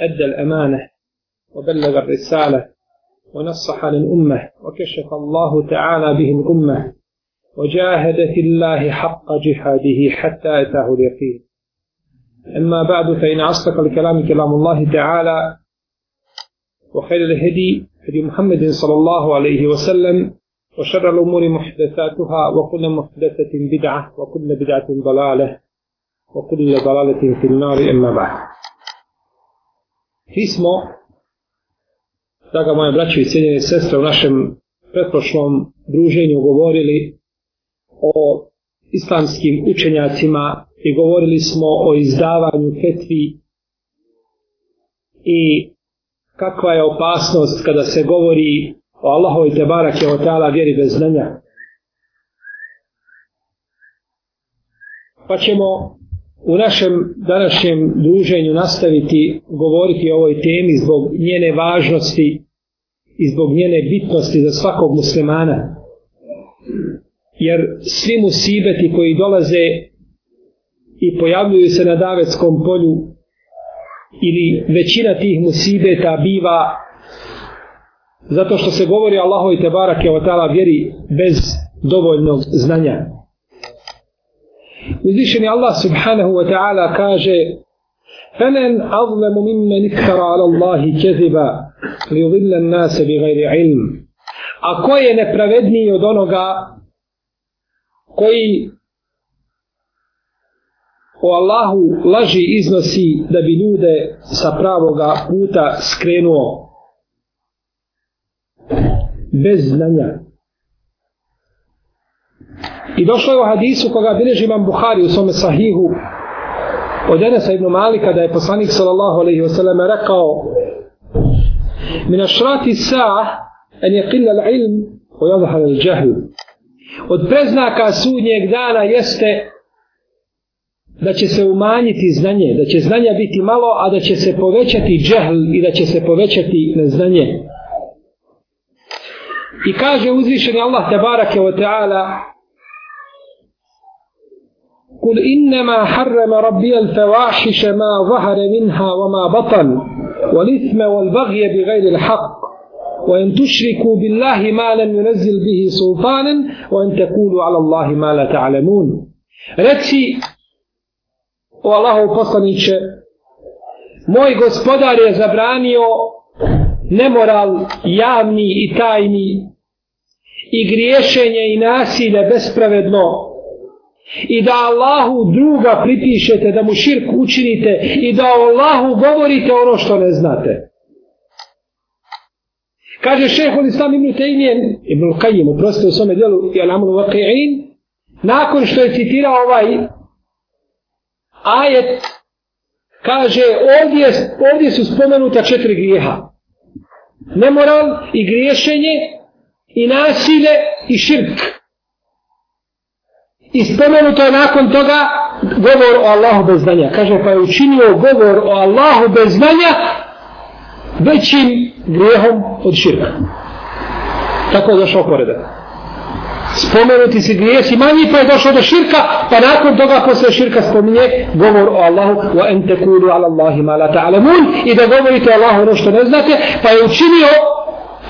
أدى الأمانة وبلغ الرسالة ونصح للأمة وكشف الله تعالى به الأمة وجاهد في الله حق جهاده حتى أتاه اليقين. أما بعد فإن أصدق الكلام كلام الله تعالى وخير الهدي هدي محمد صلى الله عليه وسلم وشر الأمور محدثاتها وكل محدثة بدعة وكل بدعة ضلالة وكل ضلالة في النار أما بعد. Pismo, draga moja braća i cijenjene sestre, u našem pretprošlom druženju govorili o islamskim učenjacima i govorili smo o izdavanju fetvi i kakva je opasnost kada se govori o Allahovi te barake o ta'ala vjeri bez znanja. Pa ćemo u našem današnjem druženju nastaviti govoriti o ovoj temi zbog njene važnosti i zbog njene bitnosti za svakog muslimana. Jer svi musibeti koji dolaze i pojavljuju se na davetskom polju ili većina tih musibeta biva zato što se govori Allahu te barake o tala vjeri bez dovoljnog znanja. Uzvišeni Allah subhanahu wa ta'ala kaže فَمَنْ أَظْلَمُ مِمَّنِ اِكْتَرَ عَلَى اللَّهِ كَذِبًا لِيُضِلَّ النَّاسَ بِغَيْرِ عِلْمٍ A ko je nepravedniji od onoga koji o Allahu laži iznosi da bi ljude sa pravoga puta skrenuo bez znanja. I došlo je u hadisu koga bilježi imam Buhari u svome sahihu od Enesa ibn Malika da je poslanik sallallahu alaihi wasallam rekao min ašrati sa' en je qilla l'ilm o jadhar al-đahl od preznaka sudnjeg dana jeste da će se umanjiti znanje, da će znanja biti malo, a da će se povećati džehl i da će se povećati neznanje. I kaže uzvišeni Allah tabarake wa ta'ala قل إنما حرم ربي الفواحش ما ظهر منها وما بطن والإثم والبغي بغير الحق وأن تشركوا بالله ما لم ينزل به سلطانا وأن تقولوا على الله ما لا تعلمون رتي o Allahov poslaniće, moj gospodar je zabranio nemoral javni i tajni i griješenje i nasilje bespravedno i da Allahu druga pripišete, da mu širk učinite i da Allahu govorite ono što ne znate. Kaže šehol Islam ibn Taymiyen, ibn Qayyim, uprosto u svome dijelu, i vaqi'in, nakon što je citirao ovaj ajet kaže ovdje, ovdje su spomenuta četiri grijeha. Nemoral i griješenje i nasilje i širk. I spomenuto je nakon toga govor o Allahu bez znanja. Kaže pa je učinio govor o Allahu bez znanja većim grijehom od širka. Tako je došao poredak spomenuti se grijesi manji pa je došao do širka pa nakon toga posle širka spominje govor o Allahu wa en tekulu ala Allahi ma la ta'alamun i da govorite o Allahu ono što ne znate pa je učinio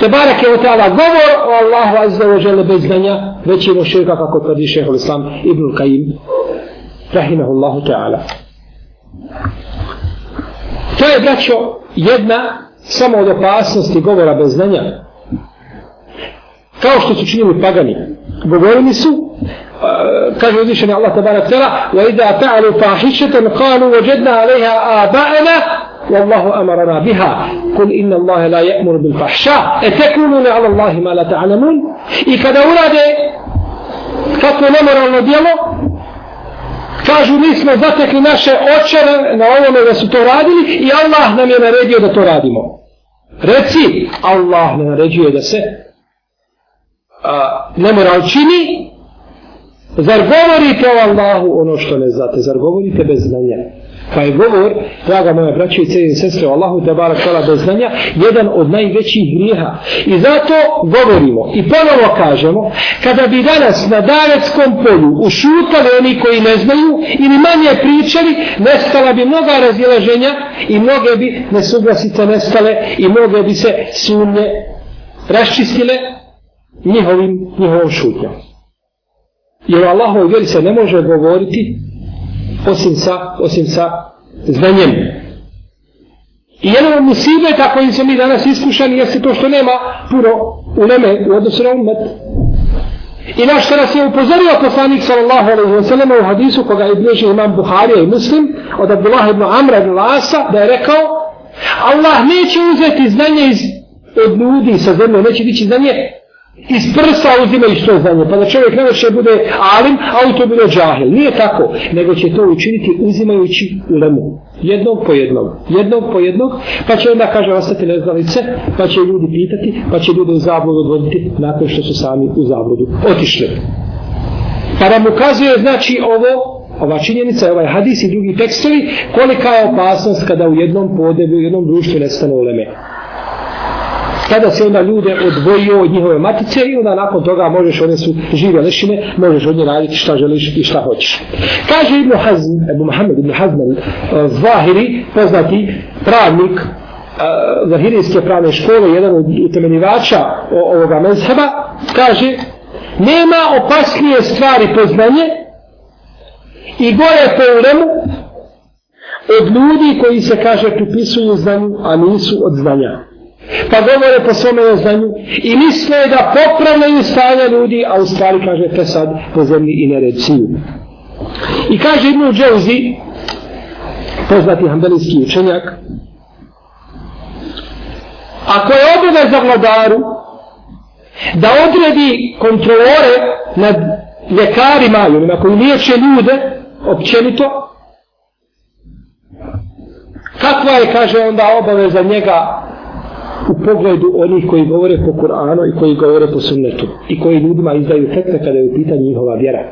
te barake o ta'ala govor o Allahu azza wa žele bez znanja već je širka kako tvrdi šehol islam ibn Kajim rahimahullahu ta'ala. To je braćo jedna samo od opasnosti govora bez znanja. Kao što su činili pagani. Govorili su kaže uzvišeni Allah tabarak tela wa idha ta'alu fahišetan qalu wajadna alaiha aba'ana والله أمرنا بها kul inna الله la يأمر bil أتكونون على الله ala لا ma la ta'alamun i kada urade kako nemoralno djelo kažu mi smo zatekli naše očeve na ovome da su to radili i Allah nam je naredio da to radimo. Reci Allah ne naređuje da se a, nemoral čini, zar govorite o Allahu ono što ne znate, zar govorite bez znanja? Pa je govor, draga moja braća i cijeli sestre, o Allahu te barak tala bez znanja, jedan od najvećih grijeha. I zato govorimo i ponovo kažemo, kada bi danas na davetskom polju ušutali oni koji ne znaju ili manje pričali, nestala bi mnoga razilaženja i mnoge bi nesuglasice nestale i mnoge bi se sumnje raščistile njihovim, njihovom šutnjom. Jer o vjeri se ne može govoriti osim sa, osim sa znanjem. I jedan od musibeta kojim se mi danas iskušani jeste to što nema puno uleme u odnosu na umet. I naš što nas je upozorio poslanik sallallahu alaihi wa sallam u hadisu koga je bliži imam Buharija i muslim od Abdullah ibn Amra ibn Lasa da je rekao Allah neće uzeti znanje iz, od ljudi sa zemlje, neće dići znanje iz prsa uzimaju što znanje, pa da čovjek ne će bude alim, a u to bude džahil. Nije tako, nego će to učiniti uzimajući ulemu. Jednog po jednog, jednog po jednog, pa će onda, kaže, ostati neznalice, pa će ljudi pitati, pa će ljudi u zabludu odvoditi nakon što su sami u zabludu otišli. Pa nam ukazuje, znači, ovo, ova činjenica, ovaj hadis i drugi tekstovi, kolika je opasnost kada u jednom podebu, u jednom društvu nestane uleme kada se onda ljude odvojio od njihove matice i onda nakon toga možeš, one su žive lešine, možeš od nje raditi šta želiš i šta hoćeš. Kaže Ibn Hazm, Ebu Muhammed Ibn Hazm, eh, Zahiri, poznati pravnik eh, Zahirijske pravne škole, jedan od utemeljivača ovoga mezheba, kaže, nema opasnije stvari poznanje i gore po ulemu od ljudi koji se kaže pripisuju znanju, a nisu od znanja pa govore po svome neznanju i misle da popravljaju stanje ljudi, a u stvari kaže te sad po zemlji i nereciju. I kaže Ibnu Džauzi, poznati hambelijski učenjak, ako je obavez za vladaru da odredi kontrolore nad ljekarima ili na koji liječe ljude općenito, kakva je, kaže onda, obaveza njega u pogledu onih koji govore po Kur'anu i koji govore po sunnetu i koji ljudima izdaju fetve kada je u pitanju njihova vjera.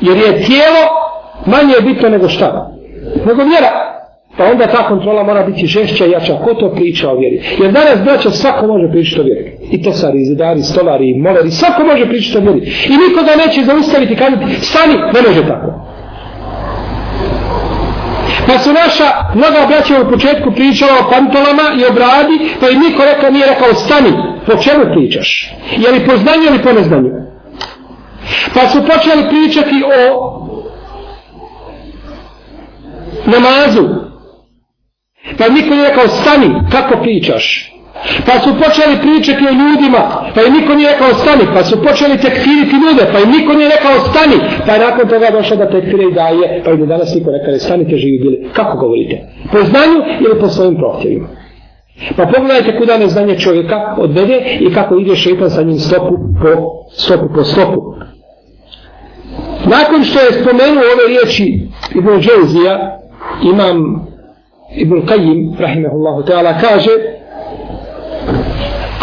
Jer je tijelo manje bitno nego šta? Nego vjera. Pa onda ta kontrola mora biti žešća i jača. Ko to priča o vjeri? Jer danas braća svako može pričati o vjeri. I tesari, zidari, stolari, i moleri, svako može pričati o vjeri. I nikoga neće zaustaviti kazati, stani, ne može tako. Pa su naša mnoga braća u početku pričala o pantolama i o bradi, pa i niko rekao, nije rekao, stani, po čemu pričaš? Je li po znanju ili po neznanju? Pa su počeli pričati o namazu. Pa niko nije rekao, stani, kako pričaš? Pa su počeli pričati o ljudima, pa im niko nije rekao stani, pa su počeli tekfiriti ljude, pa im niko nije rekao stani, pa je nakon toga došao da tekfire i daje, pa im danas niko rekao, stanite živi bili. Kako govorite? Po znanju ili po svojim prohtjevima? Pa pogledajte kuda neznanje čovjeka odvede i kako ide šeitan sa njim stopu po stopu po stopu. Nakon što je spomenuo ove riječi Ibn Džezija, imam Ibn Qajim, rahimahullahu ta'ala, kaže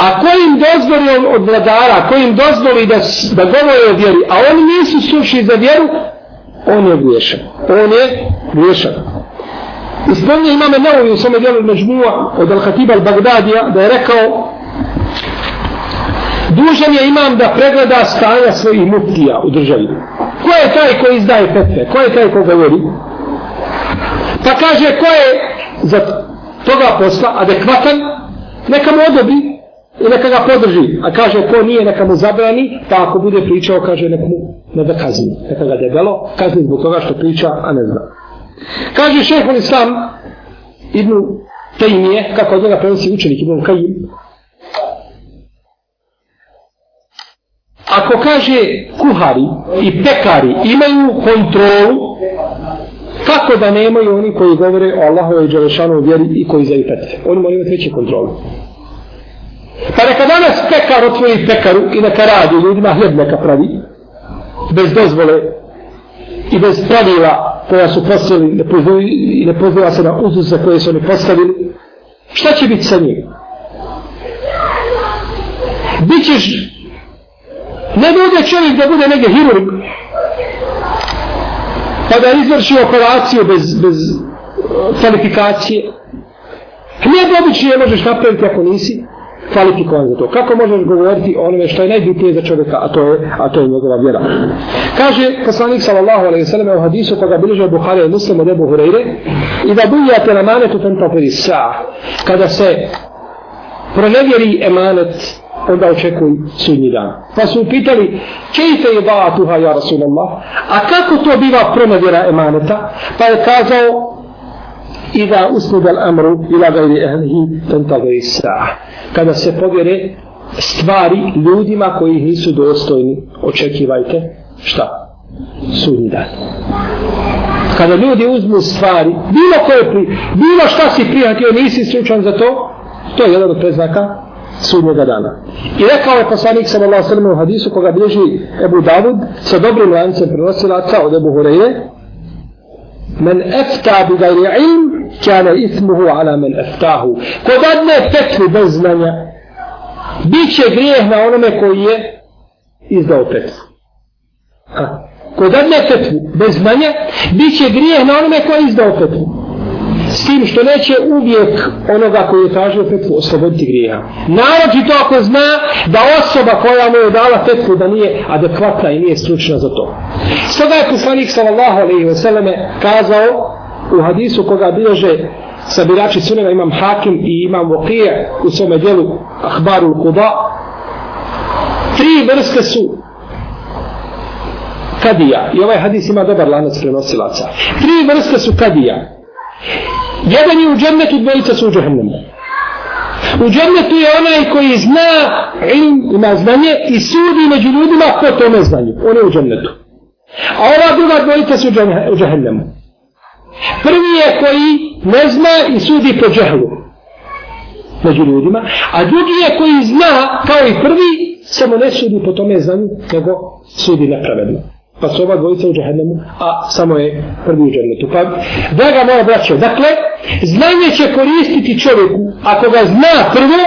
A ko im dozvoli od vladara, ko im dozvoli da, da govore o vjeri, a oni nisu suši za vjeru, on je griješan. On je griješan. I spomnije imame Neovi u svome djelu Međmua od Al-Hatiba al-Bagdadija da je rekao dužan je imam da pregleda stanja svojih muftija u državi. Ko je taj koji izdaje petve? Ko je taj ko govori? Pa kaže ko je za toga posla adekvatan, neka mu odobri i neka ga podrži. A kaže, ko nije, neka mu zabrani, pa ako bude pričao, kaže, neka mu ne da kazni. Neka ga debelo, kazni zbog toga što priča, a ne zna. Kaže šehol Islam, Ibn Tejmije, kako od njega prenosi učenik Ibn Kajim, ako kaže kuhari i pekari imaju kontrolu, kako da nemaju oni koji govore o Allahove i Đelešanu vjeri i koji zaju petve? Oni moraju imati veće kontrolu. Pa neka danas pekar otvori pekaru i neka radi ljudima hljeb neka pravi. Bez dozvole i bez pravila koja su postavili ne i ne poziva se na uzus za koje su oni postavili. Šta će biti sa njim? Bićeš ne bude čovjek da bude negdje hirurg pa da izvrši operaciju bez, bez eh, kvalifikacije. Hljeb obični ne možeš napraviti ako nisi kvalifikovan za to. Kako možeš govoriti o onome što je najbitnije za čovjeka, a to je, a to je njegova vjera. Kaže poslanik sallallahu alejhi ve sellem u hadisu koga bilježe Buhari i Muslim od Ebu Hurajre: "I da bujate na manetu fantafiri sa." Kada se pronevjeri emanet onda očekuj sudnji dan. Pa su pitali, kejfe je tuha ja Rasulallah, a kako to biva pronevjera emaneta? Pa je kazao, Iza usnud al amru ila gajri ehlihi tentagri sa. Kada se povjere stvari ljudima koji nisu dostojni, očekivajte šta? Sudnji dan. Kada ljudi uzmu stvari, bilo koje pri, bilo šta si prihvatio, nisi slučan za to, to je jedan od preznaka sudnjega dana. I rekao je poslanik sallallahu alejhi ve sellem u hadisu koga bilježi Ebu Davud sa dobrim lancem prenosilaca od Ebu Hurajre من أفتى بغير علم كان إثمه على من أفتاه. كبادنا فتوى بزلنا بيش غريه ما أنا إذا أفتوى كبادنا فتوى بزلنا بيش غريه ما أنا إذا أفتوى s tim što neće uvijek onoga koji je tražio fetvu osloboditi grija. Naroči to ako zna da osoba koja mu je dala fetvu da nije adekvatna i nije stručna za to. Stoga je poslanik sallallahu alaihi ve selleme kazao u hadisu koga bilježe sabirači sunena imam hakim i imam vokije u svome dijelu ahbaru kuda tri vrste su kadija i ovaj hadis ima dobar lanac prenosilaca tri vrste su kadija Jedan je u džennetu, dvojica su u džahennemu. U džennetu je onaj koji zna ilm, ima znanje i sudi među ljudima ko to ne znaju. On je u džennetu. A ova druga dvojica su u džahennemu. Prvi je koji ne zna i sudi po džahlu među ljudima, a drugi je koji zna kao i prvi, samo ne sudi po tome znanju, nego sudi nepravedno pa su ova dvojica u džahennemu, a samo je prvi u džahennetu. Pa, draga moja braćo, dakle, znanje će koristiti čovjeku ako ga zna prvo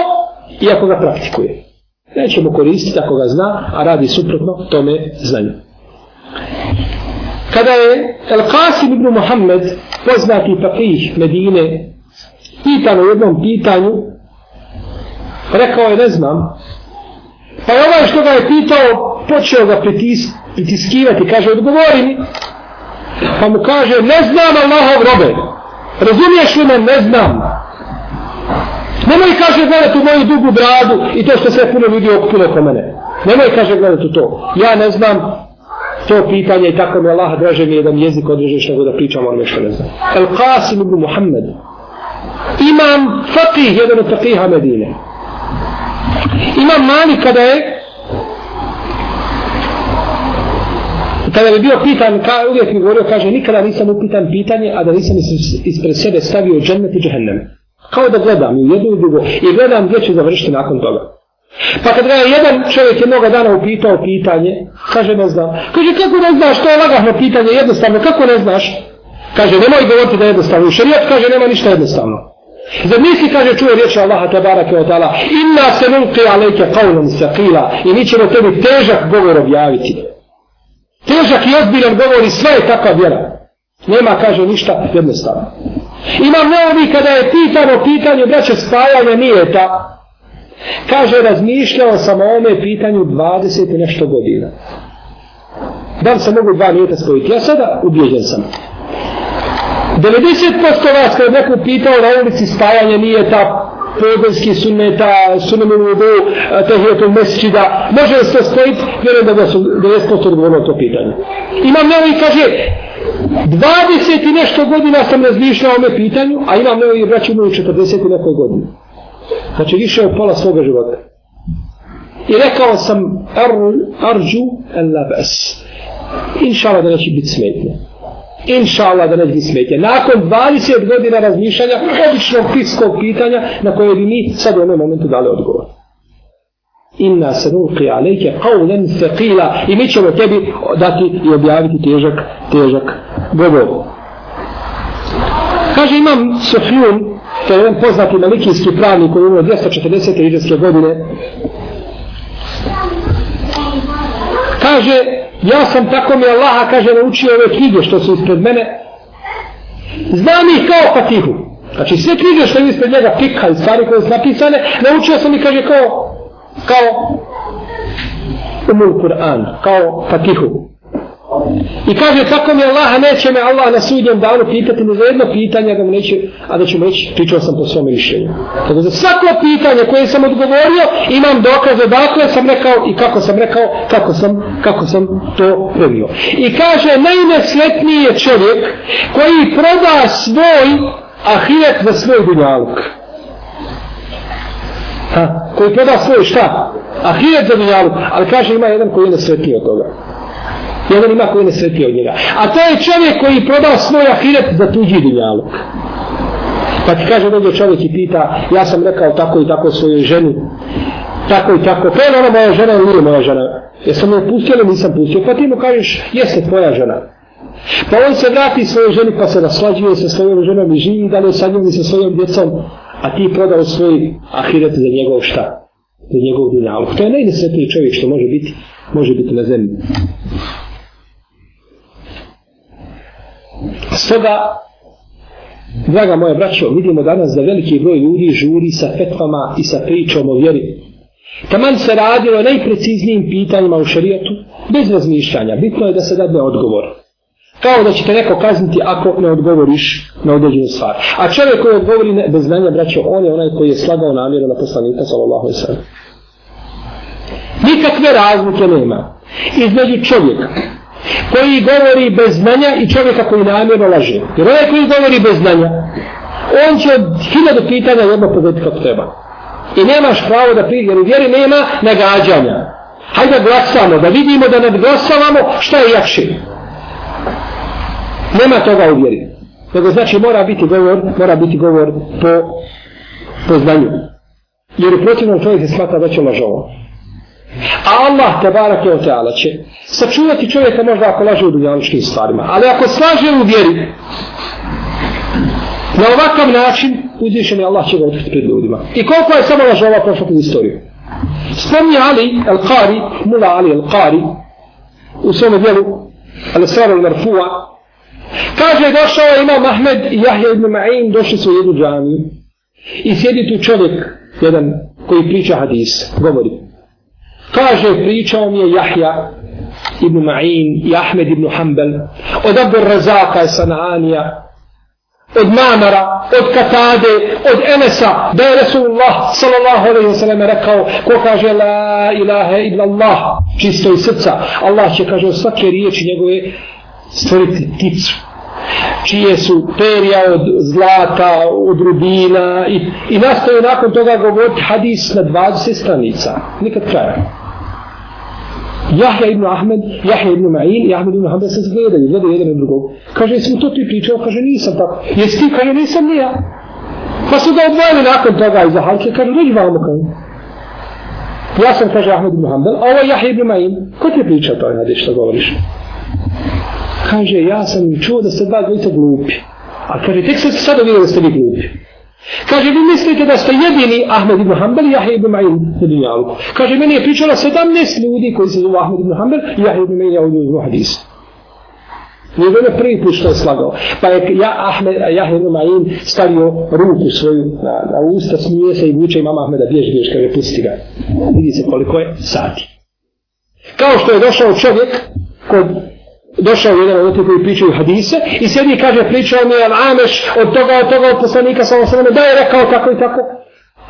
i ako ga praktikuje. Nećemo koristiti ako ga zna, a radi suprotno tome znanju. Kada je El Qasim ibn Muhammed, poznati faqih Medine, pitan u jednom pitanju, rekao je, ne znam, pa je ovaj što ga je pitao, počeo ga pritisati, pritiskivati, kaže, odgovori mi. Pa mu kaže, ne znam Allahov robe. Razumiješ li me, ne znam. Nemoj, kaže, gledati u moju dugu bradu i to što se puno ljudi okupilo oko mene. Nemoj, kaže, gledati to. Ja ne znam to pitanje i tako mi Allah draže mi jedan jezik odrežeš nego da pričam ono što ne znam. El Qasim ibn Muhammed. Imam faqih, jedan od Fatiha Medine. Imam Malik kada je kada bi bio pitan, ka, uvijek mi govorio, kaže, nikada nisam upitan pitanje, a da nisam ispred sebe stavio džennet i džehennem. Kao da gledam u jednu i drugu i gledam gdje će završiti nakon toga. Pa kad ga je jedan čovjek jednoga dana upitao pitanje, kaže, ne znam. Kaže, kako ne znaš, to je lagahno pitanje, jednostavno, kako ne znaš? Kaže, nemoj govoriti da je jednostavno. Šarijat kaže, nema ništa jednostavno. Zar nisi, kaže, čuje riječi Allaha tabaraka wa ta'ala, inna se nulqi alejke qavlan saqila i mi ćemo tebi težak govor objaviti. Težak i ozbiljan govori sve je takva vjera. Nema, kaže, ništa jednostavno. Imam neovi kada je pitano pitanje braće spajanja nije ta. Kaže, razmišljao sam o ome pitanju 20 i nešto godina. Da li se mogu dva nijeta spojiti? Ja sada ubijeđen sam. 90% vas kada je neko pitao na ulici spajanje nije ta sunneta, sunnenu vudu, tehijetu mesčida, može li se spojiti? Vjerujem da su 90% odgovorno to pitanje. Imam nevo i kaže, 20 i nešto godina sam razmišljao o ome pitanju, a imam nevo i braću imaju 40 i nekoj godini. Znači više od pola svoga života. I rekao sam, ar, arđu el labes. Inšala da neće biti smetnje inša Allah da ne smetje. Nakon 20 godina razmišljanja, običnog fiskog pitanja na koje bi mi sad u onom momentu dali odgovor. Inna se nuqi alejke qawlan thaqila i mi ćemo tebi dati i objaviti težak, težak govor. Kaže imam Sofijun, to je jedan poznati malikijski pravnik koji je 240. iđeske godine, kaže, ja sam tako mi Allaha kaže naučio ove knjige što su ispred mene Znam ih kao Fatihu. Znači sve knjige što je ispred njega pika i stvari koje su napisane, naučio sam ih, kaže kao, kao umul Kur'an, kao Fatihu. I kaže tako mi Allah neće me Allah na sudnjem danu pitati ni za jedno pitanje da mu neće, a da ću mu reći pričao sam po svome mišljenju. Tako za svako pitanje koje sam odgovorio imam dokaz odakle sam rekao i kako sam rekao, kako sam, kako sam to previo. I kaže najnesretniji je čovjek koji proda svoj ahiret za svoj dunjaluk. Ha, koji proda svoj šta? Ahiret za dunjaluk. Ali kaže ima jedan koji je nesretniji od toga jedan ima koji ne sveti od njega. A to je čovjek koji prodao svoj ahiret za tuđi dinjaluk. Pa ti kaže dođe čovjek i pita, ja sam rekao tako i tako svojoj ženi, tako i tako, to je ona moja žena ili nije moja žena? Jesam je pustio ili nisam pustio? Pa ti mu kažeš, jeste tvoja žena. Pa on se vrati svojoj ženi pa se naslađuje sa svojom ženom i živi dalje sa njom i sa svojom djecom, a ti prodao svoj ahiret za njegov šta? Za njegov dinjaluk. To je najnesvetniji čovjek što može biti, može biti na zemlji. Stoga, draga moja braćo, vidimo danas da veliki broj ljudi žuri sa fetvama i sa pričom o vjeri. Taman se radilo najpreciznijim pitanjima u šarijetu, bez razmišljanja. Bitno je da se dadne odgovor. Kao da će te neko kazniti ako ne odgovoriš na određenu stvar. A čovjek koji odgovori ne, bez znanja, braćo, on je onaj koji je slagao namjeru na poslanika, sallallahu alaihi sallam. Nikakve razlike nema između čovjeka koji govori bez znanja i čovjeka koji namjerno laže. Jer onaj koji govori bez znanja, on će od hiljadu pitanja jedno povedati kako treba. I nemaš pravo da prije, jer u vjeri nema nagađanja. Hajde da glasamo, da vidimo da nadglasavamo šta je jakše. Nema toga u vjeri. Nego znači mora biti govor, mora biti govor po, po znanju. Jer u protivnom čovjek se smata da će lažovo. A Allah te barake o teala će sačuvati čovjeka možda ako laže u dunjaličkim stvarima. Ali ako slaže u vjeri, na ovakav način uzvišen je Allah će ga otkriti pred ljudima. I koliko je samo lažova prošla kroz istoriju. Spomni Ali al-Qari, mula Ali al-Qari, u svome dijelu, al-Sar al-Marfu'a, kaže došao je imam Ahmed i Jahja ibn Ma'in, došli su u jednu džamiju. I sjedi tu čovjek, jedan koji priča hadis, govori. Kaže, pričao mi je Jahja ibn Ma'in i Ahmed ibn Hanbel, od Abu Razaka i Sanaanija, od Mamara, od Katade, od Enesa, da je Resulullah sallallahu alaihi wa sallam rekao, ko kaže la ilaha illa Allah, čisto iz srca, Allah će kaže od svake riječi njegove stvoriti ticu čije su perja od zlata, od rubina i, i nastoje nakon toga govoriti hadis na 20 stranica. Nikad kraja. Jahja ibn Ahmed, Jahja ibn Ma'in i Ahmed ibn Hanbel se gledaju, gledaju jedan i drugog. Kaže, jesmo to ti pričao? Kaže, nisam tako. Jesi ti? Kaže, nisam ni ja. Pa su ga odvojili nakon toga iza halke, kaže, dođi vamo, kaže. Ja sam, kaže Ahmed ibn Hanbel, a ovaj ovo je Jahja ibn Ma'in. Ko ti je pričao to, Nadi, što govoriš? Kaže, ja sam čuo da ste dva dvojica glupi. A kaže, tek se sad vidio da ste vi glupi. Kaže, vi mislite da ste jedini Ahmed ibn Hanbel i Jahja ibn Ma'in u dunjalku. Kaže, meni je pričalo 17 ljudi koji se zove Ahmed ibn Hanbel i Jahja ibn Ma'in u ovdje u hadisu. Nije bilo prvi put što je slagao. Pa je ja, Ahmed, Jahja ibn Ma'in stavio ruku svoju na, na usta, smije se i vuče mama Ahmeda, bjež, bjež, kaže, pusti ga. Vidi se koliko je sati. Kao što je došao čovjek kod došao jedan od koji pričaju hadise i sjedi kaže pričao mi je Ameš od toga od toga od poslanika sa osrame da je rekao tako i tako.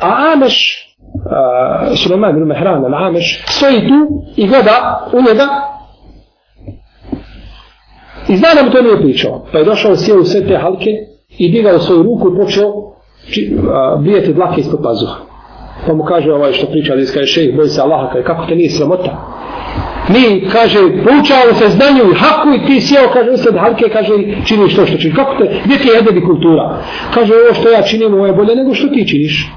A Ameš uh, Suleman ibn Mehran al Ameš stoji tu i gleda u njega. I zna da mu to nije pričao. Pa je došao sjeo u sve te halke i digao svoju ruku i počeo či, uh, bijeti dlake ispod pazuha. Pa mu kaže ovaj što priča da iskaje šejh boj se Allaha kaj, kako te nije sramota? Mi, kaže, poučavamo se znanju i haku i ti sjeo, kaže, usled halke, kaže, činiš to što činiš. Kako te, gdje ti je edebi kultura? Kaže, ovo što ja činim, ovo je bolje nego što ti činiš.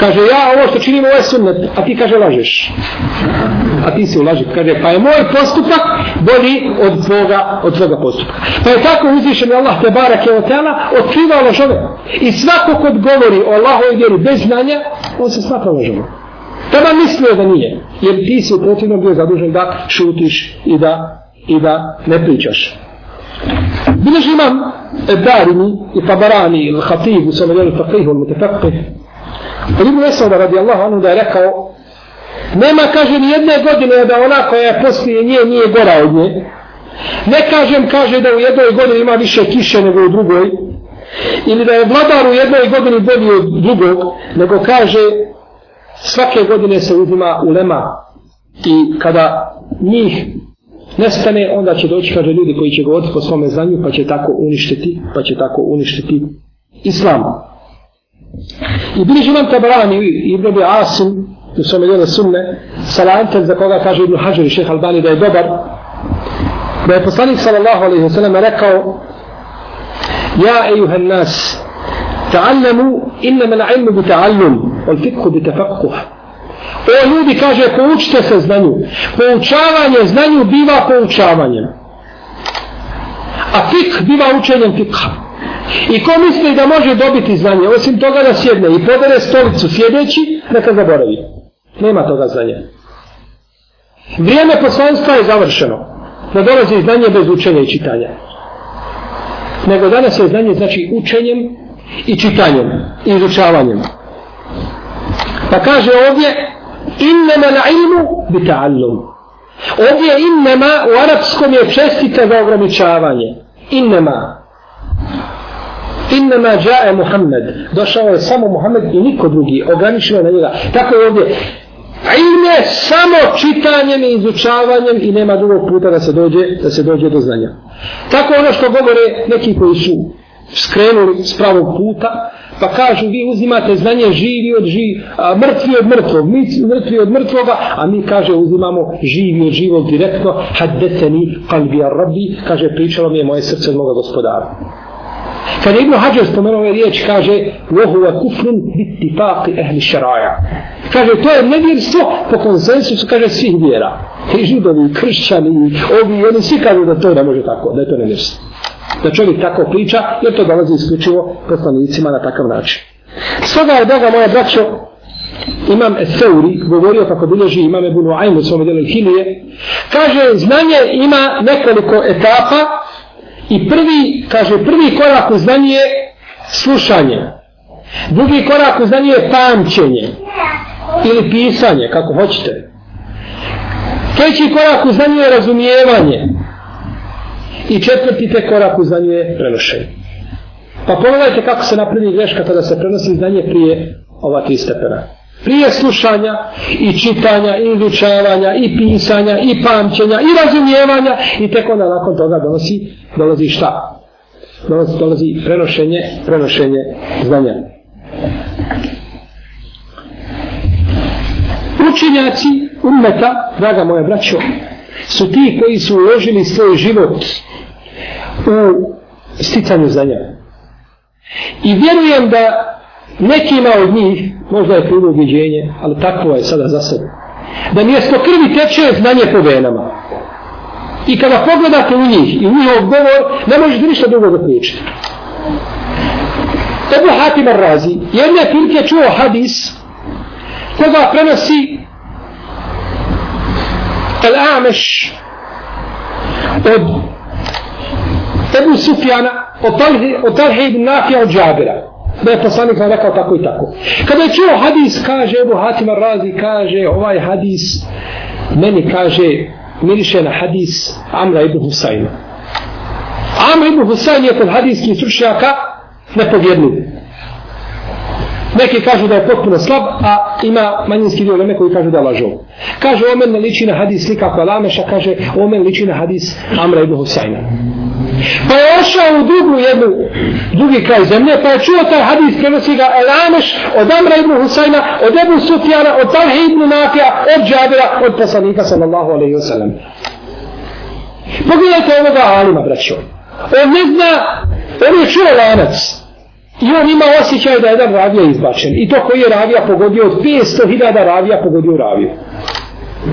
Kaže, ja ovo što činim, ovo je sunnet, a ti, kaže, lažeš. A ti si ulaži. Kaže, pa je moj postupak bolji od tvoga, od tvoga postupka. Pa je tako uzvišen je Allah te barak je otela, otkriva lažove. I svako kod govori o Allahove vjeri bez znanja, on se smatra lažovom. Teba mislio da nije, jer ti si protivno bio zadužen da šutiš i da, i da ne pričaš. Bileži imam Darini i Tabarani ili Hatib u svome djelu Faqih ili Mutefakih. Ali Ibn Esauda radijallahu anhu da je rekao nema kaže ni jedne godine da ona koja je poslije nje nije gora od nje. Ne kažem kaže da u jednoj godini ima više kiše nego u drugoj. Ili da je vladar u jednoj godini bolji od drugog. Nego kaže svake godine se uzima ulema i kada njih nestane, onda će doći, kaže, ljudi koji će govoriti po svome znanju, pa će tako uništiti, pa će tako uništiti islam. I bliži nam tabarani i Ibn Abi Asim, u svome djelu sunne, salantel za koga kaže Ibn Hajar i šeha Albani da je dobar, da je poslanik sallallahu alaihi wa sallam rekao, Ja ejuhan nas, ta'allamu innama l'ilmu bi ta'allum, on fikhu bi tafakkuh. O ljudi kaže poučite se znanju. Poučavanje znanju biva poučavanjem. A fik biva učenjem fikha. I ko misli da može dobiti znanje, osim toga da sjedne i podere stolicu sjedeći, neka zaboravi. Nema toga znanja. Vrijeme poslanstva je završeno. Ne dolazi znanje bez učenja i čitanja. Nego danas je znanje znači učenjem i čitanjem i izučavanjem. Pa kaže ovdje innama la ilmu bi ta'allum. Ovdje innama u arapskom je čestica za ograničavanje. Innama. Innama jae Muhammed. Došao je samo Muhammed i niko drugi. Ograničio na njega. Tako je ovdje. Ilm je samo čitanjem i izučavanjem i nema drugog puta da se dođe, da se dođe do znanja. Tako ono što govore neki koji su skrenuli s pravog puta, pa kažu vi uzimate znanje živi od živi, a, mrtvi od mrtvog, mi mrtvi od mrtvoga, a mi kaže uzimamo živi od živog direktno, haddeteni kalbi ar rabbi, kaže pričalo mi je moje srce od moga gospodara. Kad Ibn Hajar spomenuo ove riječ, kaže وَهُوَ كُفْرٌ بِتِفَاقِ أَهْلِ شَرَاجَ Kaže, to je nevjerstvo po konsensusu, kaže, svih vjera. I židovi, kršćani, ovi, oni svi kažu da to ne može tako, da je to nevjerstvo da čovjek tako priča, jer to dolazi isključivo poslanicima na takav način. Stoga je, Boga moja braćo, imam Eseuri, govorio kako bilježi imam Ebu Nuaymu u svome delu Hilije, kaže, znanje ima nekoliko etapa i prvi, kaže, prvi korak u znanje je slušanje. Drugi korak u znanje je pamćenje ili pisanje, kako hoćete. Treći korak u znanje je razumijevanje i četvrti te korak u znanju je prenošenje. Pa pogledajte kako se napravi greška kada se prenosi znanje prije ova tri stepena. Prije slušanja i čitanja i izučavanja i pisanja i pamćenja i razumijevanja i tek onda nakon toga donosi, dolazi šta? Dolazi, dolazi prenošenje, prenošenje znanja. Učenjaci ummeta, draga moja braćo, su ti koji su uložili svoj život u sticanju znanja. I vjerujem da nekima od njih, možda je krivo uviđenje, ali takvo je sada za sebe, da mjesto krvi teče znanje po venama. I kada pogledate u njih i u njihov govor, ne možete ništa drugo zaključiti. Ebu Hatim Ar-Razi, jedne prilike čuo hadis koga prenosi Al-Ameš od Ebu Sufjana od Talhe ibn Nafija od Džabira. Da je poslanik vam rekao tako i tako. Kada je čuo hadis, kaže Ebu Hatima Razi, kaže ovaj hadis, meni kaže, miriše na hadis Amra ibn Husayna. Amra ibn Husayn je kod hadijskih stručnjaka nepovjedniji. Neki kažu da je potpuno slab, a ima manjinski dio leme koji kažu da lažu. Kaže, omen ne liči na hadis slika koja lameša, kaže, omen liči na hadis Amra ibn Husayna. Pa je ošao u drugu jednu, drugi kraj zemlje, pa je čuo taj hadis, prenosi ga Elameš od Amra ibn Husayna, od Ebu Sufjana, od Talhi ibn Nafija, od Džabira, od poslanika sallallahu alaihi wasallam. Pogledajte ovoga Alima, braćo. On ne zna, on je čuo lanac. I on ima osjećaj da je jedan ravija izbačen. I to koji je ravija pogodio od 500.000 ravija pogodio raviju.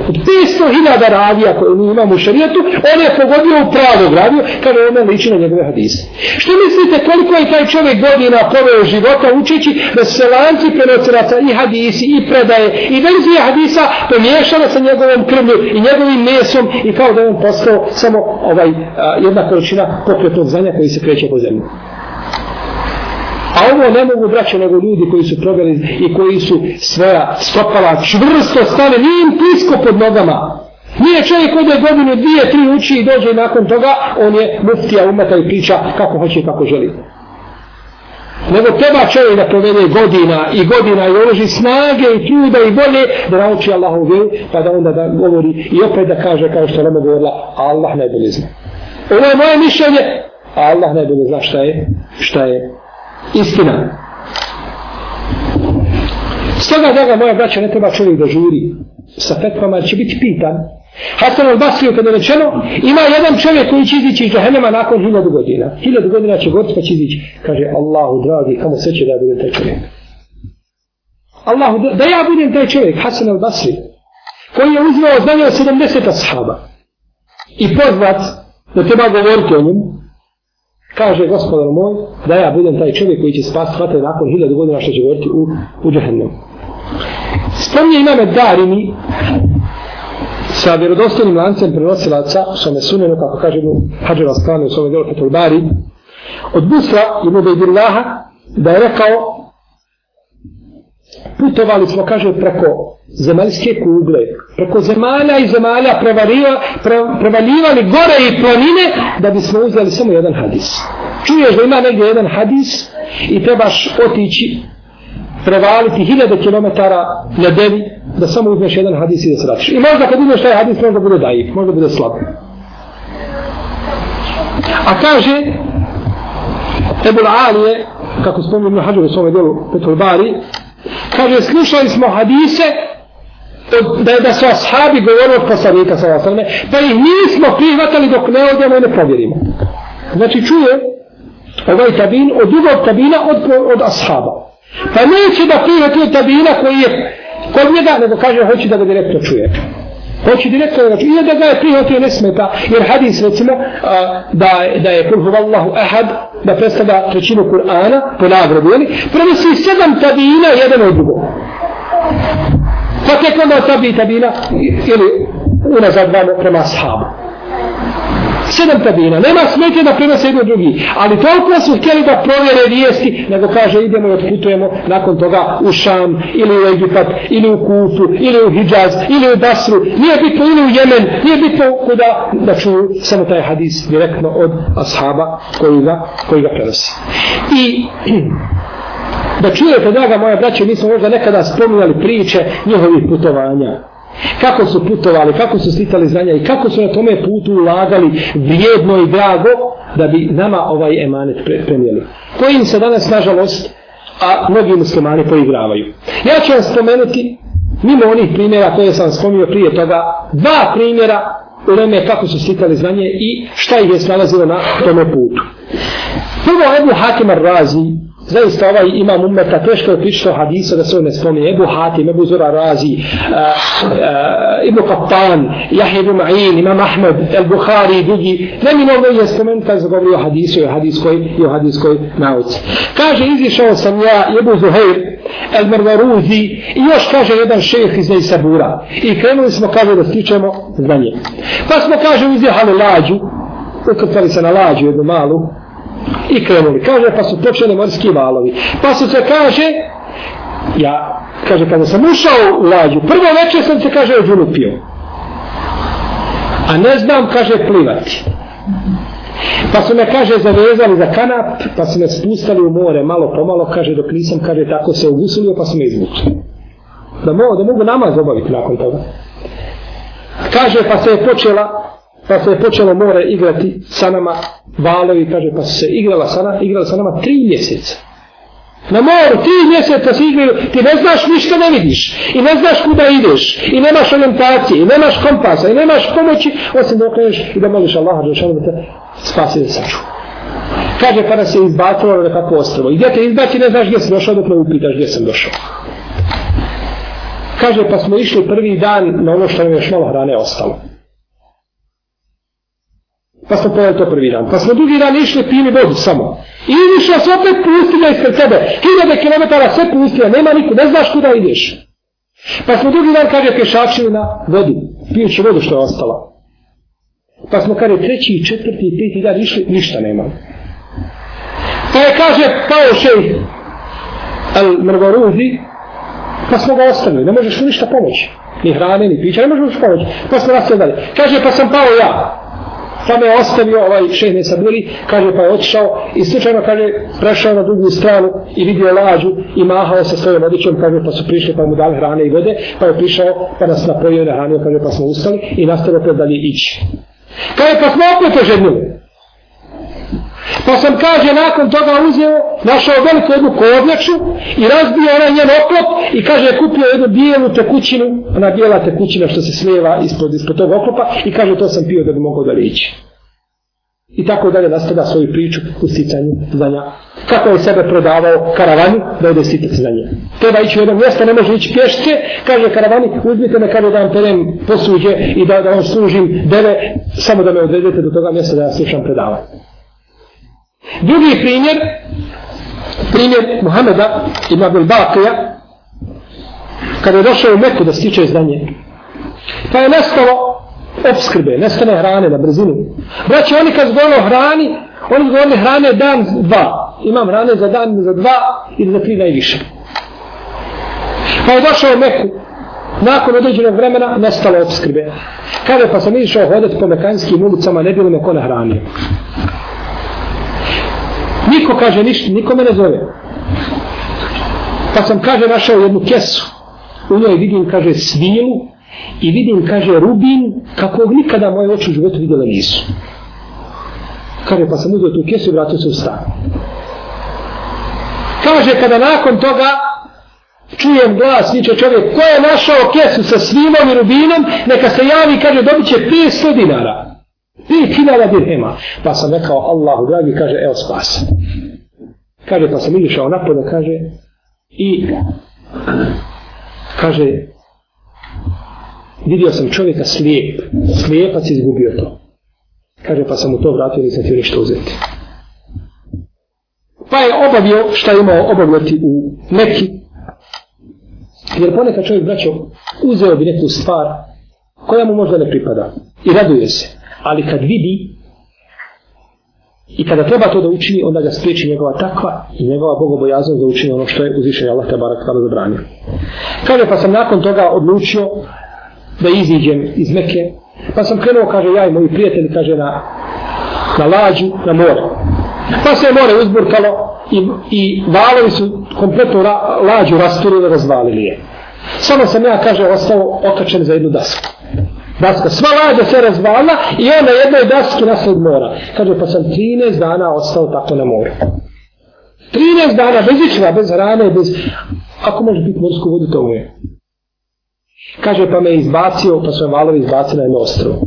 Od 500.000 radija koje mi imamo u šarijetu, on je pogodio u pravu kada je ona liči na njegove hadise. Što mislite koliko je taj čovjek godina poveo života učeći da se lanci prenosilaca i hadisi i predaje i verzije hadisa pomiješala sa njegovom krvlju i njegovim mesom i kao da je on postao samo ovaj, a, jedna količina pokretnog znanja koji se kreće po zemlji. A ovo ne mogu braće nego ljudi koji su proveli i koji su svoja stopala čvrsto stane, nije im pisko pod nogama. Nije čovjek ode godinu, dvije, tri uči i dođe nakon toga, on je muftija umeta i priča kako hoće i kako želi. Nego treba čovjek da provede godina i godina i uloži snage i truda i bolje da nauči Allahu vjeru, pa da onda da govori i opet da kaže kao što nam govorila, Allah najbolje zna. Ovo je moje mišljenje, a Allah najbolje zna šta je, šta je istina. Stoga, draga moja braća, ne treba čovjek da žuri sa fetvama, će biti pitan. Hasan al-Basriju kada je rečeno, ima jedan čovjek koji će izići iz džahenema nakon hiljadu godina. Hiljadu godina će goriti pa će izići. Kaže, Allahu dragi, kamo se će da ja budem taj čovjek. Allahu, da ja budem taj čovjek, Hasan al-Basri, koji je uzmao znanje od 70 ashaba i pozvat da treba govoriti o njemu, kaže gospodar moj da ja budem taj čovjek koji će spasti hvate nakon hiljadu godina što će govoriti u, u džahennemu. Spomnije imame Darimi sa vjerodostojnim lancem prenosilaca što me sunjeno kako kaže mu Hadžar Askani u svome djelu Fetul Bari od Busra i Mubejdillaha da je rekao putovali smo, kaže, preko zemaljske kugle, preko zemalja i zemalja prevaljivali, prevaljivali gore i planine da bismo uzeli samo jedan hadis. Čuješ da ima negdje jedan hadis i trebaš otići prevaliti hiljade kilometara na devi da samo uzmeš jedan hadis i da se vratiš. I možda kad uzmeš taj hadis možda bude dajiv, možda bude slab. A kaže Ebul Ali kako spomenu na hađu u svome djelu Petul Bari, kaže slušali smo hadise od, da, da su ashabi govorili od poslanika sa osnovne, pa ih nismo prihvatali dok ne odjemo i ne provjerimo. Znači čuje ovaj tabin od drugog tabina od, od ashaba. Pa neće da prihvati od tabina koji je kod njega, nego kaže hoće da ga direktno čuje. Hoće direktno da ga čuje. I da ga je prihvatio ne smeta. Jer hadis recimo a, da, da je kul huvallahu ahad da predstavlja trećinu Kur'ana po nagradu. Prenosi sedam tabina jedan od drugog. Pa tek onda tabi tabina ili unazad vamo prema ashabu. Sedam tabina. Nema smetje da prenose jedno drugi. Ali toliko su htjeli da provjere vijesti, nego kaže idemo i otputujemo nakon toga u Šam, ili u Egipat, ili u Kufu, ili u Hidžaz, ili u Basru. Nije bitno ili u Jemen, nije bitno kuda da čuju samo taj hadis direktno od ashaba koji ga, koji ga prenosi. I da čujete, draga moja braća, mi smo možda nekada spominjali priče njihovih putovanja. Kako su putovali, kako su slitali znanja i kako su na tome putu ulagali vrijedno i drago da bi nama ovaj emanet prenijeli. Kojim se danas, nažalost, a mnogi muslimani poigravaju. Ja ću vam spomenuti, mimo onih primjera koje sam spomio prije toga, dva primjera u vreme kako su slikali znanje i šta ih je snalazilo na tome putu. Prvo Ebu Hakim Ar-Razi, zaista ovaj imam umeta teško je pričao hadisa da se on ne spomni. Ebu Hatim, Ebu Zura Razi eh, eh, uh, Ibn Qattan Jahid ibn Ma'in, Imam Ahmed El Bukhari i drugi ne mi novo je spomenuti kada se govori o hadisu i o hadiskoj, i o hadiskoj nauci kaže izišao sam ja Ebu Zuhair El Mervaruzi i još kaže jedan šejh iz Neisabura. i krenuli smo kaže da stičemo znanje pa smo kaže uzjehali lađu ukrpali se na lađu jednu malu i krenuli. Kaže, pa su počeli morski valovi. Pa su se kaže, ja, kaže, kada sam ušao u lađu, prvo večer sam se, kaže, odžulupio. A ne znam, kaže, plivati. Pa su me, kaže, zavezali za kanap, pa su me spustali u more, malo pomalo, kaže, dok nisam, kaže, tako se ugusulio, pa su me izvučili. Da mo, da mogu namaz obaviti nakon toga. Kaže, pa se je počela pa se je počelo more igrati sa nama valovi, kaže, pa se igrala sa nama, igrala sa nama tri mjeseca. Na moru, tri mjeseca se igraju, ti ne znaš ništa ne vidiš, i ne znaš kuda ideš, i nemaš orientacije, i nemaš kompasa, i nemaš pomoći, osim da okreneš i da moliš Allaha, da šalom da te spasi da saču. Kaže, pa nas je izbacilo na nekako ostrovo. I gdje te izbaci, ne znaš gdje si došao, dok ne upitaš gdje sam došao. Kaže, pa smo išli prvi dan na ono što nam još malo hrane ostalo. Pa smo pojeli to prvi dan. Pa smo drugi dan išli pili vodu samo. I išao se opet pustinja ispred sebe. Hiljade kilometara sve pustinja, nema niku, ne znaš kuda ideš. Pa smo drugi dan, kaže, pješačili na vodu. Pijući vodu što je ostala. Pa smo, kaže, treći, četvrti i peti dan išli, ništa nema. Pa je, kaže, pao šej al mrgoruzi, pa smo ga ostavili, ne možeš mu ništa pomoći. Ni hrane, ni pića, ne možeš mu pomoći. Pa smo nas dalje. Kaže, pa sam pao ja. Pa me ostavio ovaj šeh ne kaže, pa je otišao i slučajno, kaže, prešao na drugu stranu i vidio lađu i mahao sa svojom odjećom, kaže, pa su prišli, pa mu dali hrane i vode, pa je prišao, pa nas napojio na hranio, kaže, pa smo ustali i nastavio opet dalje ići. Kaže, pa smo opet oženili. Pa sam, kaže, nakon toga uzeo, našao veliku jednu kovnjaču i razbio onaj njen oklop i kaže, kupio jednu bijelu tekućinu, ona bijela tekućina što se slijeva ispod, ispod tog oklopa i kaže, to sam pio da bi mogao da liči. I tako dalje nastavlja svoju priču u sticanju znanja. Kako je sebe prodavao karavani da ode stitac za. Treba ići u jedno mjesto, ne može ići pješke. kaže karavani, uzmite me kada da vam perem posuđe i da, da vam služim deve, samo da me odvedete do toga mjesta da ja slušam predavanje. Drugi primjer, primjer Muhameda ibn Abdel Bakija, kada je došao u Meku da stiče znanje, pa je nestalo obskrbe, nestane hrane na brzinu. Braći, oni kad zgovno hrani, oni zgovno hrane dan dva. Imam hrane za dan za dva ili za tri najviše. Pa je došao u Meku, nakon određenog vremena nestalo obskrbe. Kada pa sam išao hodati po mekanskim ulicama, ne bilo me ko nahranio. Niko kaže ništa, niko me ne zove. Pa sam, kaže, našao jednu kesu. U njoj vidim, kaže, svilu i vidim, kaže, rubin kakvog nikada moje oči u životu vidjela nisu. Kaže, pa sam uzeo tu kesu i vratio se u stan. Kaže, kada nakon toga čujem glas, viče čovjek, ko je našao kesu sa svilom i rubinom, neka se javi, kaže, dobit će 500 dinara. 5000 dirhema. Pa sam rekao, Allahu dragi, kaže, evo spas. Kaže, pa sam izišao napolje, kaže, i kaže, vidio sam čovjeka slijep, slijepac izgubio to. Kaže, pa sam mu to vratio, nisam htio ništa uzeti. Pa je obavio šta je imao obavljati u Meki. Jer ponekad čovjek, braćo, uzeo bi neku stvar koja mu možda ne pripada. I raduje se ali kad vidi i kada treba to da učini, onda ga spriječi njegova takva i njegova bogobojaznost da učini ono što je uzvišen Allah te barak tada zabranio. Kaže, pa sam nakon toga odlučio da iziđem iz Mekke, pa sam krenuo, kaže, ja i moji prijatelji, kaže, na, na lađu, na more. Pa se je more uzburkalo i, i valovi su kompletno ra, lađu rasturili, razvalili je. Samo sam ja, kaže, ostao okačen za jednu dasku daska. Sva lađa se razvala i on na jednoj daski nasled mora. Kaže, pa sam 13 dana ostao tako na moru. 13 dana bez ičeva, bez hrane, bez... Ako može biti morsku vodu, to je. Kaže, pa me izbacio, pa su me valovi izbacili na jedno ostrovo.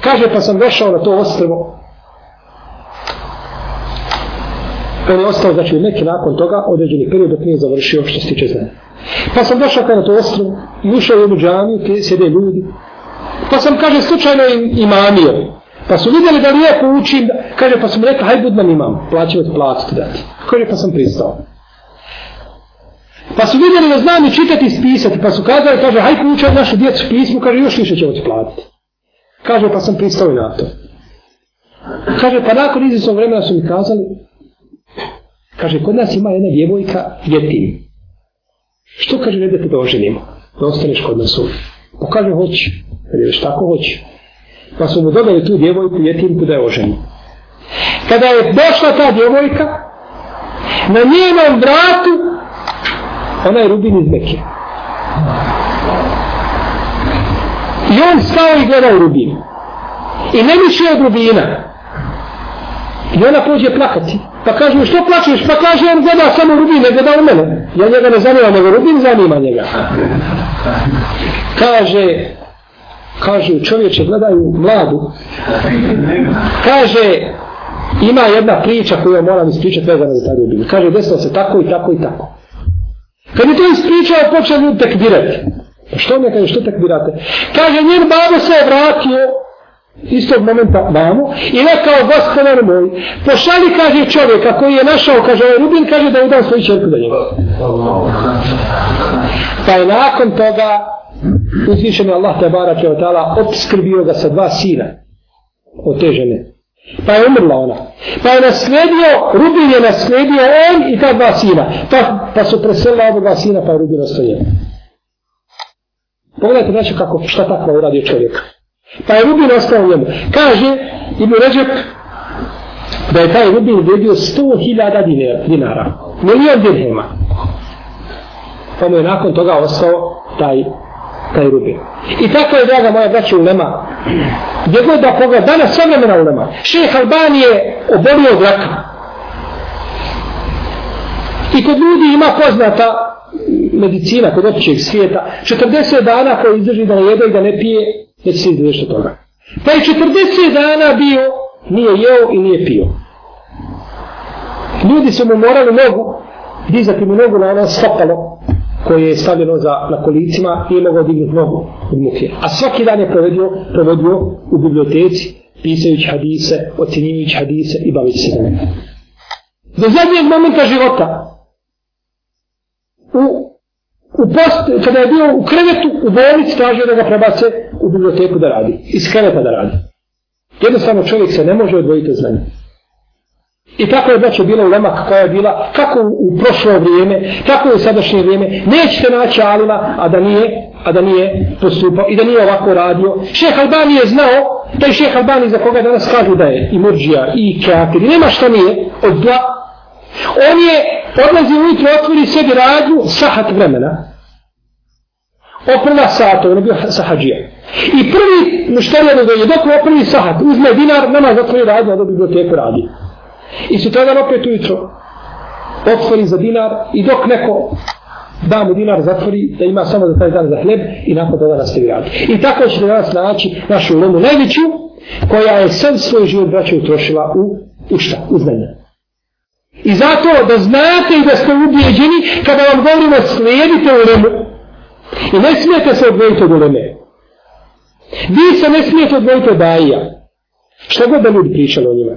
Kaže, pa sam došao na to ostrovo. On je ostao, znači, neki nakon toga, određeni period dok nije završio što se tiče znanja. Pa sam došao kada to ostrovo i ušao u jednu džamiju gdje sjede ljudi. Pa sam, kaže, slučajno im imamio. Pa su vidjeli da lijepo učim, kaže, pa sam rekao, haj bud nam imam, plaću ti platiti dati. Kaže, pa sam pristao. Pa su vidjeli da znam i čitati i spisati, pa su kazali, kaže, haj od našu djecu pismu, kaže, još više ćemo ti platiti. Kaže, pa sam pristao i na to. Kaže, pa nakon izvisnog vremena su mi kazali, kaže, kod nas ima jedna djevojka, jetim. Što kaže ne da te oženimo? Da ostaneš kod nas uvijek. Pa kaže hoće. Kad je već tako hoće. Pa su mu dodali tu djevojku jetimku da je oženi. Kada je došla ta djevojka, na njenom vratu, ona je rubin iz Mekije. I on stao i gledao Rubinu. I ne mišlje od rubina. I ona pođe plakati. Pa kaže, što plaćeš? Pa kaže, on gleda samo Rubin, ne gleda u mene. Ja njega ne zanima, nego Rubin zanima njega. Kaže, kaže, čovječe, gledaju mladu. Kaže, ima jedna priča koju moram ispričati vezano za taj Rubin. Kaže, desilo se tako i tako i tako. Kad je to ispričao, počeo ljudi tekbirati. Pa što mi kaže, što tekbirate? Kaže, njen babo se je vratio istog momenta vamo i rekao, gospodar moj, pošali, kaže čovjeka koji je našao, kaže, ovaj Rubin, kaže da udam svoju čerku da njega. Pa je nakon toga uzvišen je Allah te barak je obskrbio ga sa dva sina od te žene. Pa je umrla ona. Pa je nasledio, Rubin je nasledio on i ta dva sina. Pa, pa su preselila oba dva sina, pa je Rubin ostavio. Pogledajte znači kako, šta takva uradio čovjeka. Pa je Rubin ostao njemu. Kaže, Ibn Ređep, da je taj Rubin vredio 100.000 dinara. Milijon dirhema. Pa mu je nakon toga ostao taj taj rubin. I tako je, draga moja braća ulema, gdje god da pogleda, danas sve vremena ulema, šeh Albani je obolio od raka. I kod ljudi ima poznata medicina, kod općeg svijeta, 40 dana koji izdrži da ne jede i da ne pije, Neće će se izdrži toga. Pa je 40 dana bio, nije jeo i nije pio. Ljudi su mu morali nogu, dizati mu nogu na ono stopalo, koje je stavljeno za, na kolicima i je mogao dignuti nogu od muke. A svaki dan je provodio, provodio u biblioteci, pisajući hadise, ocjenjujući hadise i bavići se da Do zadnjeg momenta života, u, u post, kada je bio u krevetu, u bolnici, tražio da ga prebace u biblioteku da radi. Iz kreveta da radi. Jednostavno čovjek se ne može odvojiti od znanja. I tako je braćo bila ulema kakva je bila, kako u prošlo vrijeme, tako je u sadašnje vrijeme. Nećete naći alima, a da nije, a da nije postupao i da nije ovako radio. Šeh Albani je znao, taj šeh Albani za koga danas kažu da je i murđija, i kafir, nema šta nije od dva. On je odlazi ujutro, otvori sebi radnju, sahat vremena. Oprva sata, on je bio sahađija. I prvi mušterija da je dok oprvi sahat, uzme dinar, nema zatvori radnju, a do biblioteku radi. I sutradan opet ujutro otvori za dinar i dok neko da mu dinar zatvori da ima samo za taj dan za hleb i nakon toga nastavi raditi. I tako ćete danas naći našu lemu najveću koja je sam svoj život braća utrošila u, u šta? U znanje. I zato da znate i da ste ubijeđeni kada vam govorimo slijedite u lemu i ne smijete se odvojiti od uleme. Vi se ne smijete odvojiti od daija. Šta god da ljudi pričali o njima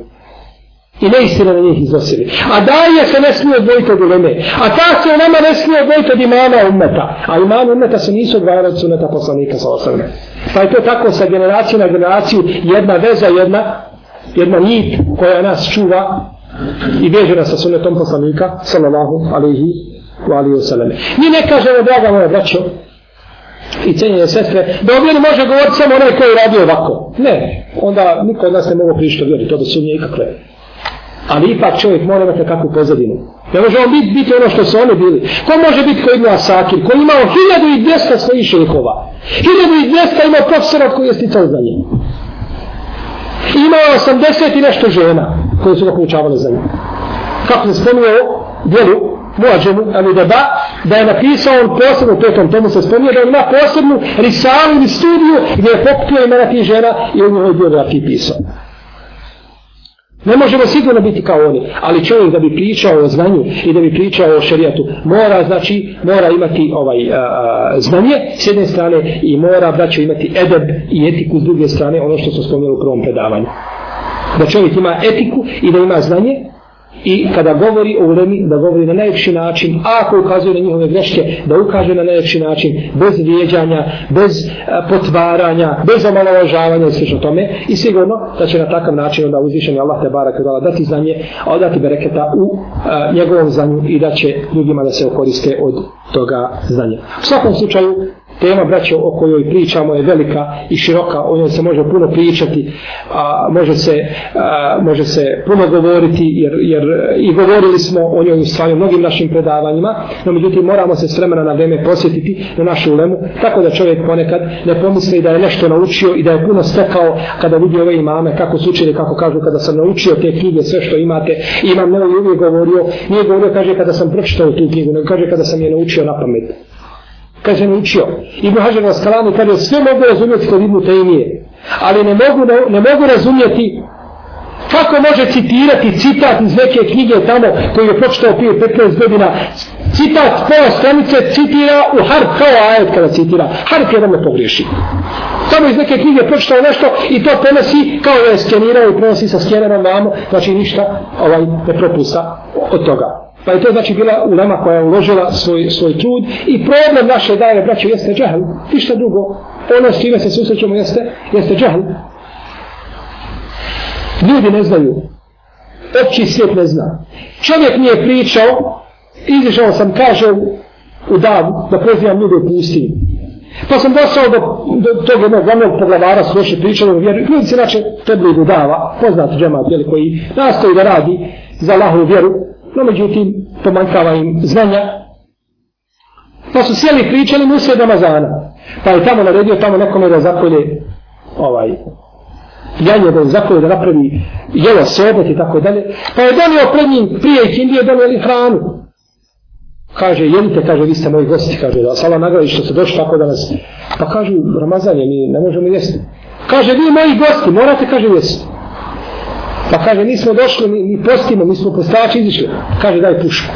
i neistine na njih iznosili. A daje se ne smije odvojiti od uleme. A ta se u nama ne smije odvojiti od imama ummeta. A imama ummeta se nisu odvajali od suneta poslanika sa osrme. Pa je to tako sa generacije na generaciju jedna veza, jedna, jedna nit koja nas čuva i veže nas sa sunetom poslanika sallallahu alaihi wa alaihi wa. Mi ne kažemo, draga moja braćo, i cijenjene sestre, da o vjeri može govoriti samo onaj koji radi ovako. Ne, onda niko od nas ne mogu prišto vjeri, to da su nije ikakve ali ipak čovjek mora imati kakvu pozadinu. Ne može on biti, biti ono što su oni bili. Ko može biti koji ima Asakir, koji imao 1200 svojih šehova. 1200 imao profesora koji je sticao za njim. Imao 80 i nešto žena koje su ga poučavale za njim. Kako se spominje o Muadžemu, ali da da je napisao on posebno, u petom tomu se spominje, da ima posebnu risalu ili studiju gdje je pokupio imena tih žena i on je biografiji pisao. Ne možemo sigurno biti kao oni, ali čovjek da bi pričao o znanju i da bi pričao o šerijatu, mora znači, mora imati ovaj a, a, znanje s jedne strane i mora braćo imati edeb i etiku s druge strane, ono što smo spomenuli u prvom predavanju. Da čovjek ima etiku i da ima znanje, i kada govori o ulemi, da govori na najljepši način, a ako ukazuje na njihove greške, da ukaže na najljepši način, bez vijeđanja, bez e, potvaranja, bez omalovažavanja i sl. tome. I sigurno da će na takav način onda uzvišeni Allah te barak dala dati znanje, a odati bereketa u a, njegovom znanju i da će ljudima da se okoriste od toga znanja. U svakom slučaju, tema braćo o kojoj pričamo je velika i široka, o njoj se može puno pričati, a, može, se, a, može se puno govoriti, jer, jer i govorili smo o njoj u stvari mnogim našim predavanjima, no međutim moramo se s vremena na vreme posjetiti na našu ulemu, tako da čovjek ponekad ne pomisli da je nešto naučio i da je puno stekao kada vidi ove imame, kako su učili, kako kažu, kada sam naučio te knjige, sve što imate, imam ne uvijek govorio, nije govorio, kaže, kada sam pročitao tu knjigu, nego kaže, kada sam je naučio na pamet kaže naučio. Ibn Hajar Raskalani kaže sve mogu razumjeti kod Ibn Taymiye, ali ne mogu, ne, ne mogu razumjeti kako može citirati citat iz neke knjige tamo koji je pročitao prije 15 godina citat pola stranice citira u harf kao ajet kada citira. Harf jedan ne pogriješi. Samo iz neke knjige pročitao nešto i to prenosi kao da je skenirao i prenosi sa skenerom vamo, znači ništa ovaj ne propusta od toga. Pa je to znači bila ulema koja je uložila svoj, svoj trud i problem naše daje, braćo, jeste džahl. Ništa drugo. Ono s čime se susrećemo jeste, jeste džahl. Ljudi ne znaju. Opći svijet ne zna. Čovjek mi je pričao, izišao sam, kaže, u dan, da pozivam ljude u pustini. Pa sam došao do, do tog jednog glavnog poglavara s loše pričali o vjeru. Ljudi se inače tebligu dava, poznat džemat, jeli, koji nastoji da radi za Allahovu vjeru, no međutim pomankava im znanja. Pa su sjeli pričali mu sve Ramazana. Pa je tamo naredio tamo nekome da zakolje ovaj, janje da zakolje da napravi jelo sobot i tako dalje. Pa je donio pred njim prije i kindije donijeli hranu. Kaže, jedite, kaže, vi ste moji gosti, kaže, da sala nagradi što ste došli tako da nas... Pa kažu, Ramazan je, mi ne možemo jesti. Kaže, vi moji gosti, morate, kaže, jesti. Pa kaže, nismo došli, ni, ni postimo, mi smo postači izišli. Kaže, daj pušku.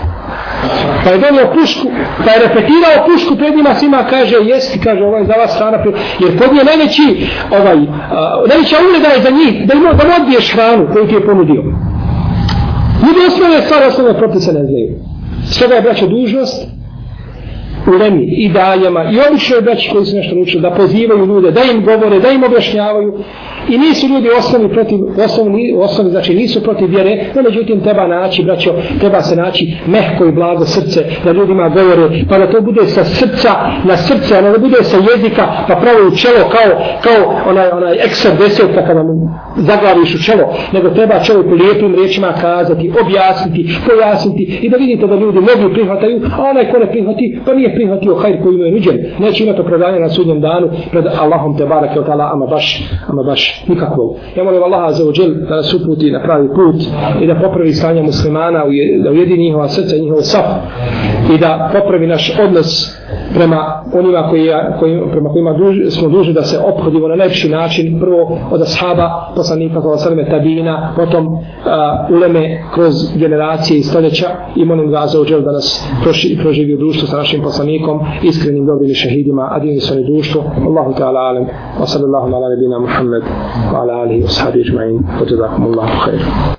Pa je donio pušku, pa je repetirao pušku pred njima svima, kaže, jesti, kaže, ovaj za vas hrana, jer kod je najveći, ovaj, uh, najveća ugleda je za njih, da im da odbiješ hranu koju ti je ponudio. Ljudi osnovne stvari, osnovne propise ne znaju. Stoga je braća dužnost, ulemi i daljama i običnoj braći koji su nešto naučili da pozivaju ljude, da im govore, da im objašnjavaju. I nisu ljudi osnovi protiv osnovni, osnovi znači nisu protiv vjere no međutim treba naći braćo treba se naći mehko i blago srce da ljudima govore pa da to bude sa srca na srce a ne da bude sa jezika pa pravo u čelo kao, kao onaj, onaj ekser desetka pa kada mu zaglaviš u čelo nego treba čovjeku lijepim riječima kazati objasniti, pojasniti i da vidite da ljudi mogu prihvataju a onaj ko ne prihvati pa nije prihvatio hajr koji mu je nuđen neće imati opravdanje na sudnjem danu pred Allahom te barake od Allah ama baš, ama baš nikakvog. Ja molim Allaha za ođel da nas uputi na pravi put i da popravi stanje muslimana, da ujedini njihova srca i njihov saf i da popravi naš odnos prema onima koji, koji, prema kojima duž, smo dužni da se obhodimo na najlepši način, prvo od ashaba, poslanika, kada sveme tabina, potom a, uleme kroz generacije i stoljeća i molim ga za uđel da nas proši, proživi u društvu sa našim poslanikom, iskrenim dobrim šehidima, a divni su oni društvo. Allahu ta'ala alem, wa sallallahu ala nebina Muhammed, wa ala alihi, wa sahabi i džma'in, wa tazakumullahu khairu.